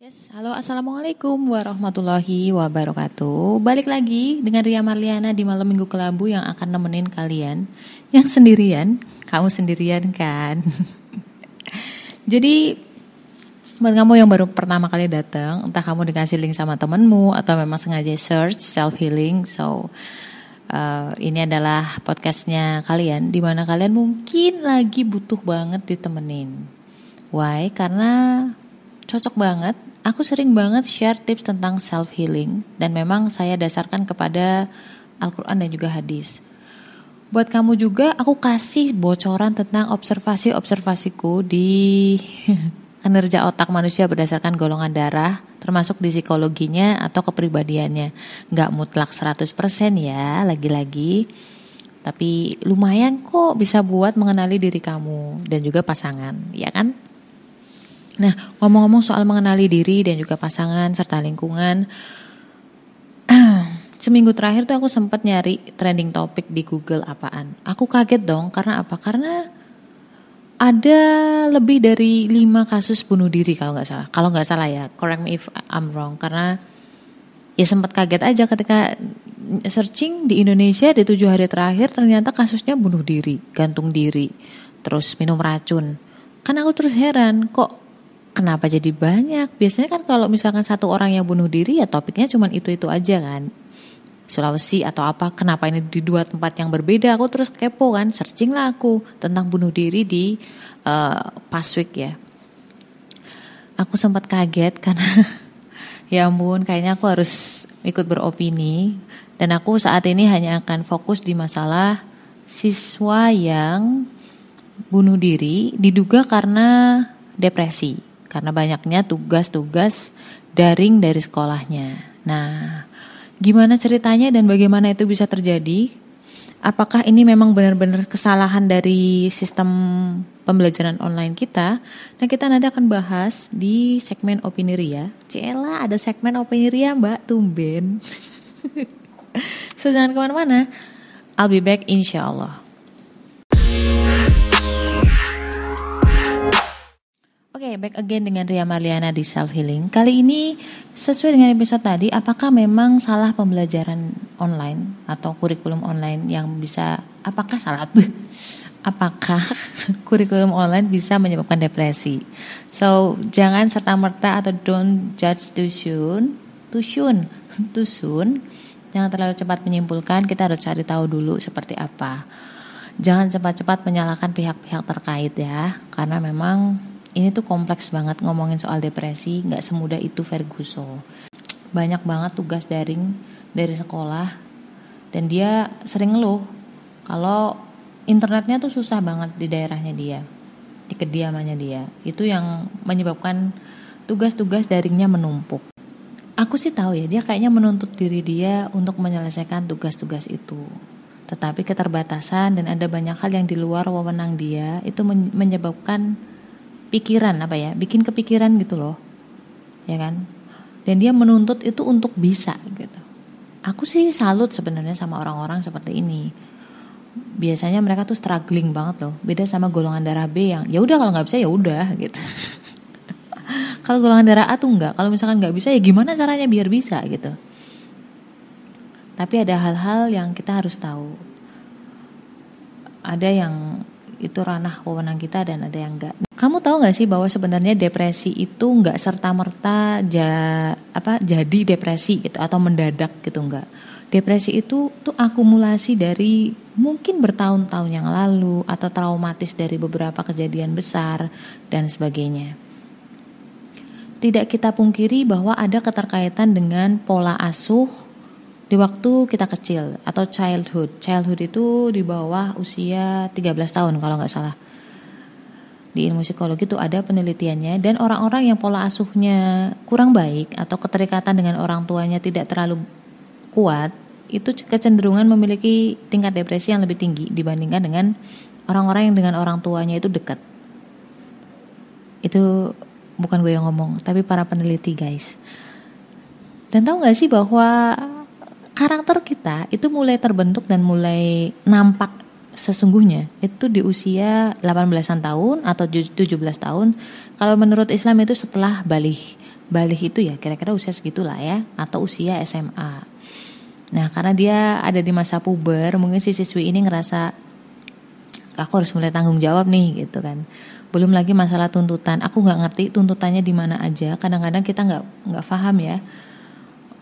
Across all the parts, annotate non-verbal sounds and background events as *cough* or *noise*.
Yes, halo assalamualaikum warahmatullahi wabarakatuh. Balik lagi dengan Ria Marliana di malam minggu kelabu yang akan nemenin kalian yang sendirian. Kamu sendirian kan? *laughs* Jadi buat kamu yang baru pertama kali datang, entah kamu dikasih link sama temenmu atau memang sengaja search self healing, so uh, ini adalah podcastnya kalian, di mana kalian mungkin lagi butuh banget ditemenin. Why? Karena cocok banget aku sering banget share tips tentang self healing dan memang saya dasarkan kepada Al-Qur'an dan juga hadis. Buat kamu juga aku kasih bocoran tentang observasi-observasiku di *laughs* kinerja otak manusia berdasarkan golongan darah termasuk di psikologinya atau kepribadiannya. Nggak mutlak 100% ya lagi-lagi. Tapi lumayan kok bisa buat mengenali diri kamu dan juga pasangan, ya kan? Nah, ngomong-ngomong soal mengenali diri dan juga pasangan serta lingkungan, *clears throat* seminggu terakhir tuh aku sempat nyari trending topik di Google apaan. Aku kaget dong karena apa? Karena ada lebih dari lima kasus bunuh diri kalau nggak salah. Kalau nggak salah ya, correct me if I'm wrong. Karena ya sempat kaget aja ketika searching di Indonesia di tujuh hari terakhir ternyata kasusnya bunuh diri, gantung diri, terus minum racun. Kan aku terus heran kok kenapa jadi banyak? Biasanya kan kalau misalkan satu orang yang bunuh diri ya topiknya cuma itu-itu aja kan. Sulawesi atau apa, kenapa ini di dua tempat yang berbeda? Aku terus kepo kan, searching lah aku tentang bunuh diri di uh, Paswik ya. Aku sempat kaget karena *laughs* ya ampun kayaknya aku harus ikut beropini dan aku saat ini hanya akan fokus di masalah siswa yang bunuh diri diduga karena depresi karena banyaknya tugas-tugas daring dari sekolahnya. Nah, gimana ceritanya dan bagaimana itu bisa terjadi? Apakah ini memang benar-benar kesalahan dari sistem pembelajaran online kita? Nah, kita nanti akan bahas di segmen opini Ria. Cela, ada segmen opini Ria, Mbak. Tumben. *laughs* so, jangan ke mana-mana. I'll be back insya Allah. Oke, okay, back again dengan Ria Marliana di Self Healing. Kali ini sesuai dengan episode tadi, apakah memang salah pembelajaran online atau kurikulum online yang bisa apakah salah *laughs* apakah *laughs* kurikulum online bisa menyebabkan depresi? So, jangan serta merta atau don't judge too soon, too soon, *laughs* too soon. Jangan terlalu cepat menyimpulkan, kita harus cari tahu dulu seperti apa. Jangan cepat-cepat menyalahkan pihak-pihak terkait ya, karena memang ini tuh kompleks banget ngomongin soal depresi. Nggak semudah itu Ferguson. Banyak banget tugas daring dari sekolah. Dan dia sering ngeluh kalau internetnya tuh susah banget di daerahnya dia di kediamannya dia. Itu yang menyebabkan tugas-tugas daringnya menumpuk. Aku sih tahu ya dia kayaknya menuntut diri dia untuk menyelesaikan tugas-tugas itu. Tetapi keterbatasan dan ada banyak hal yang di luar wewenang dia itu menyebabkan pikiran apa ya bikin kepikiran gitu loh ya kan? Dan dia menuntut itu untuk bisa gitu. Aku sih salut sebenarnya sama orang-orang seperti ini. Biasanya mereka tuh struggling banget loh. Beda sama golongan darah B yang ya udah kalau nggak bisa ya udah gitu. *laughs* Kalau golongan darah A tuh nggak kalau misalkan nggak bisa ya gimana caranya biar bisa gitu. Tapi ada hal-hal yang kita harus tahu. Ada yang itu ranah wewenang kita dan ada yang enggak. Kamu tahu nggak sih bahwa sebenarnya depresi itu nggak serta merta ja, apa jadi depresi gitu atau mendadak gitu enggak. Depresi itu tuh akumulasi dari mungkin bertahun-tahun yang lalu atau traumatis dari beberapa kejadian besar dan sebagainya. Tidak kita pungkiri bahwa ada keterkaitan dengan pola asuh, di waktu kita kecil atau childhood. Childhood itu di bawah usia 13 tahun kalau nggak salah. Di ilmu psikologi itu ada penelitiannya dan orang-orang yang pola asuhnya kurang baik atau keterikatan dengan orang tuanya tidak terlalu kuat itu kecenderungan memiliki tingkat depresi yang lebih tinggi dibandingkan dengan orang-orang yang dengan orang tuanya itu dekat. Itu bukan gue yang ngomong, tapi para peneliti guys. Dan tahu nggak sih bahwa karakter kita itu mulai terbentuk dan mulai nampak sesungguhnya itu di usia 18-an tahun atau 17 tahun. Kalau menurut Islam itu setelah balik. balik itu ya kira-kira usia segitulah ya atau usia SMA. Nah karena dia ada di masa puber mungkin si siswi ini ngerasa aku harus mulai tanggung jawab nih gitu kan. Belum lagi masalah tuntutan. Aku nggak ngerti tuntutannya di mana aja. Kadang-kadang kita nggak nggak paham ya.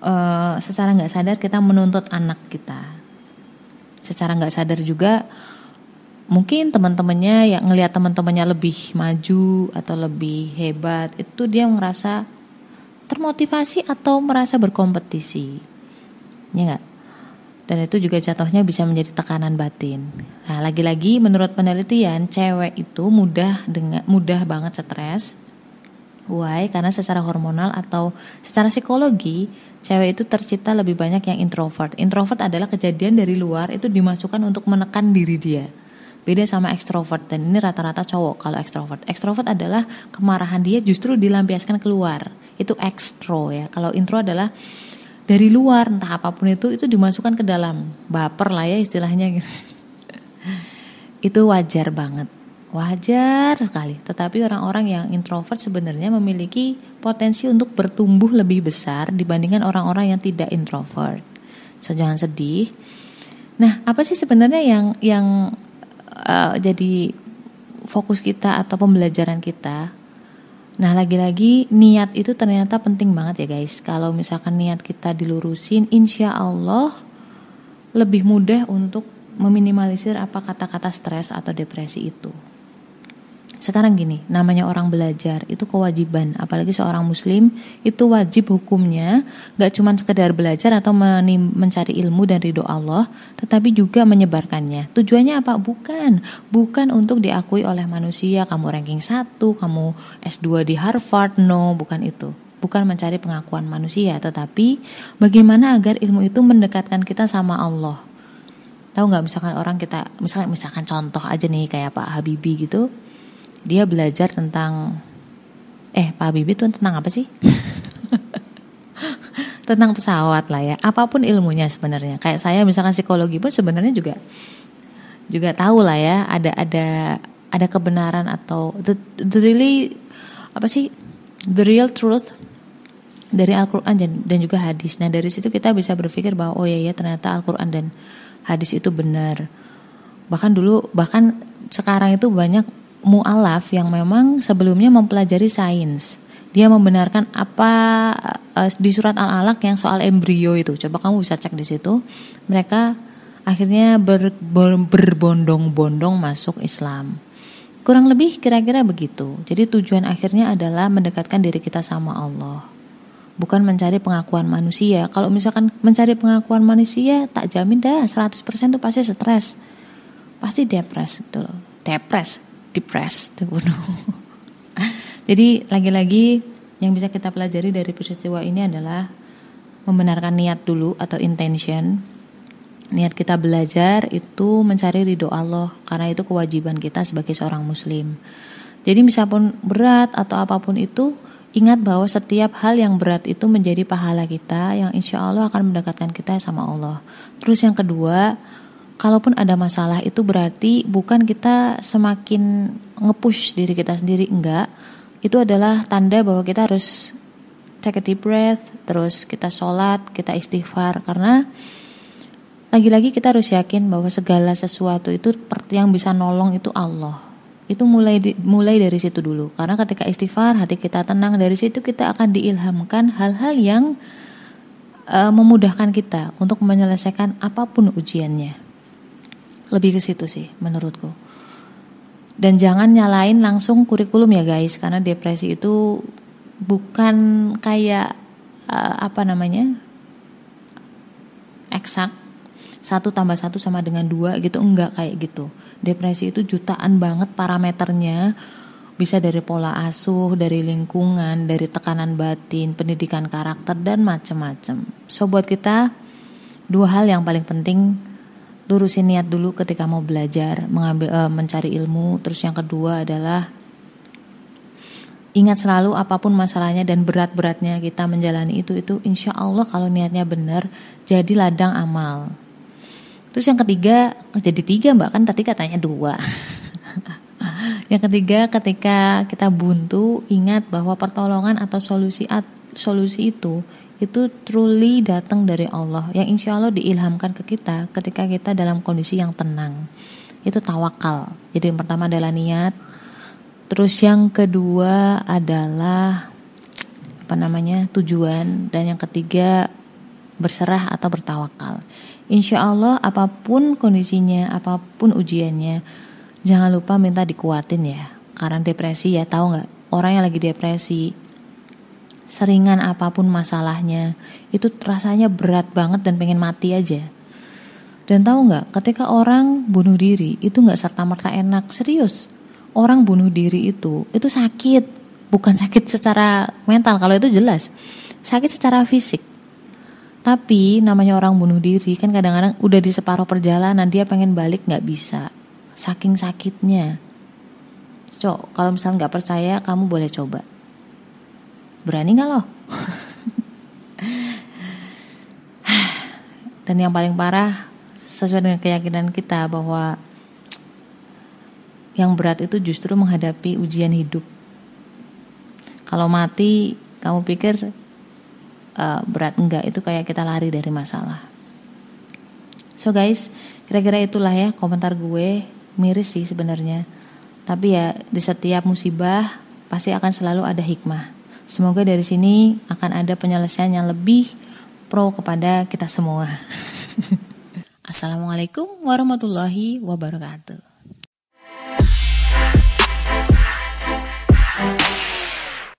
Uh, secara nggak sadar kita menuntut anak kita. Secara nggak sadar juga mungkin teman-temannya yang ngelihat teman-temannya lebih maju atau lebih hebat itu dia merasa termotivasi atau merasa berkompetisi. Ya enggak dan itu juga jatuhnya bisa menjadi tekanan batin. Nah lagi-lagi menurut penelitian cewek itu mudah dengan mudah banget stres. Why? Karena secara hormonal atau secara psikologi cewek itu tercipta lebih banyak yang introvert introvert adalah kejadian dari luar itu dimasukkan untuk menekan diri dia Beda sama ekstrovert dan ini rata-rata cowok kalau ekstrovert. Ekstrovert adalah kemarahan dia justru dilampiaskan keluar. Itu ekstro ya. Kalau intro adalah dari luar entah apa pun itu itu dimasukkan ke dalam. Baper lah ya istilahnya gitu. *laughs* itu wajar banget. Wajar sekali. Tetapi orang-orang yang introvert sebenarnya memiliki potensi untuk bertumbuh lebih besar dibandingkan orang-orang yang tidak introvert. So jangan sedih. Nah, apa sih sebenarnya yang yang uh, jadi fokus kita atau pembelajaran kita. Nah, lagi-lagi niat itu ternyata penting banget ya guys. Kalau misalkan niat kita dilurusin, insya Allah lebih mudah untuk meminimalisir apa kata-kata stres atau depresi itu. Sekarang gini, namanya orang belajar itu kewajiban, apalagi seorang muslim itu wajib hukumnya gak cuma sekedar belajar atau mencari ilmu dan ridho Allah, tetapi juga menyebarkannya. Tujuannya apa? Bukan, bukan untuk diakui oleh manusia, kamu ranking 1, kamu S2 di Harvard, no, bukan itu. Bukan mencari pengakuan manusia, tetapi bagaimana agar ilmu itu mendekatkan kita sama Allah. Tahu nggak misalkan orang kita, misalkan misalkan contoh aja nih kayak Pak Habibie gitu, dia belajar tentang eh Pak Habibie itu tentang apa sih? *laughs* tentang pesawat lah ya. Apa pun ilmunya sebenarnya. Kayak saya misalkan psikologi pun sebenarnya juga juga tahu lah ya ada ada ada kebenaran atau the, the really apa sih the real truth dari Al-Qur'an dan, dan juga hadis. Nah, dari situ kita bisa berpikir bahwa oh ya ya ternyata Al-Qur'an dan hadis itu benar. Bahkan dulu bahkan sekarang itu banyak mualaf yang memang sebelumnya mempelajari sains. Dia membenarkan apa uh, di surat Al-Alaq yang soal embrio itu. Coba kamu bisa cek di situ. Mereka akhirnya ber, ber, berbondong-bondong masuk Islam. Kurang lebih kira-kira begitu. Jadi tujuan akhirnya adalah mendekatkan diri kita sama Allah. Bukan mencari pengakuan manusia. Kalau misalkan mencari pengakuan manusia, tak jamin dah 100% itu pasti stres. Pasti depres gitu loh. Depres, depressed *laughs* Jadi lagi-lagi yang bisa kita pelajari dari peristiwa ini adalah membenarkan niat dulu atau intention. Niat kita belajar itu mencari ridho Allah karena itu kewajiban kita sebagai seorang muslim. Jadi misalpun berat atau apa pun itu ingat bahwa setiap hal yang berat itu menjadi pahala kita yang insya Allah akan mendekatkan kita sama Allah. Terus yang kedua kalaupun ada masalah itu berarti bukan kita semakin ngepush diri kita sendiri enggak. Itu adalah tanda bahwa kita harus take a deep breath terus kita sholat kita istighfar. Karena lagi-lagi kita harus yakin bahwa segala sesuatu itu yang bisa nolong itu Allah. Itu mulai di, mulai dari situ dulu. Karena ketika istighfar hati kita tenang dari situ kita akan diilhamkan hal-hal yang uh, memudahkan kita untuk menyelesaikan apa pun ujiannya lebih ke situ sih menurutku. Dan jangan nyalain langsung kurikulum ya guys, karena depresi itu bukan kayak uh, apa namanya eksak satu tambah satu sama dengan dua gitu enggak kayak gitu. Depresi itu jutaan banget parameternya bisa dari pola asuh, dari lingkungan, dari tekanan batin, pendidikan karakter dan macam-macam. So buat kita dua hal yang paling penting lurusin niat dulu ketika mau belajar, mengambil uh, mencari ilmu. Terus yang kedua adalah ingat selalu apa pun masalahnya dan berat-beratnya kita menjalani itu itu insya Allah kalau niatnya benar jadi ladang amal. Terus yang ketiga jadi tiga mbak kan tadi katanya dua. *laughs* yang ketiga ketika kita buntu ingat bahwa pertolongan atau solusi solusi itu itu truly datang dari Allah yang insya Allah diilhamkan ke kita ketika kita dalam kondisi yang tenang. Itu tawakal. Jadi yang pertama adalah niat. Terus yang kedua adalah apa namanya tujuan. Dan yang ketiga berserah atau bertawakal. Insya Allah apa pun kondisinya apa pun ujiannya jangan lupa minta dikuatin ya. Karena depresi ya tahu nggak? Orang yang lagi depresi seringan apa pun masalahnya itu rasanya berat banget dan pengen mati aja. Dan tahu nggak ketika orang bunuh diri itu nggak serta merta enak. Serius orang bunuh diri itu itu sakit. Bukan *laughs* sakit secara mental kalau itu jelas. Sakit secara fisik. Tapi namanya orang bunuh diri kan kadang-kadang udah di separuh perjalanan dia pengen balik nggak bisa. Saking sakitnya. Cok kalau misalnya nggak percaya kamu boleh coba Berani gak lo? Dan yang paling parah sesuai dengan keyakinan kita bahwa yang berat itu justru menghadapi ujian hidup. Kalau mati, kamu pikir uh, berat enggak? Itu kayak kita lari dari masalah. So guys, kira-kira itulah ya komentar gue. Miris sih sebenarnya. Tapi ya di setiap musibah pasti akan selalu ada hikmah. Semoga dari sini akan ada penyelesaian yang lebih pro kepada kita semua. *laughs* Assalamualaikum warahmatullahi wabarakatuh.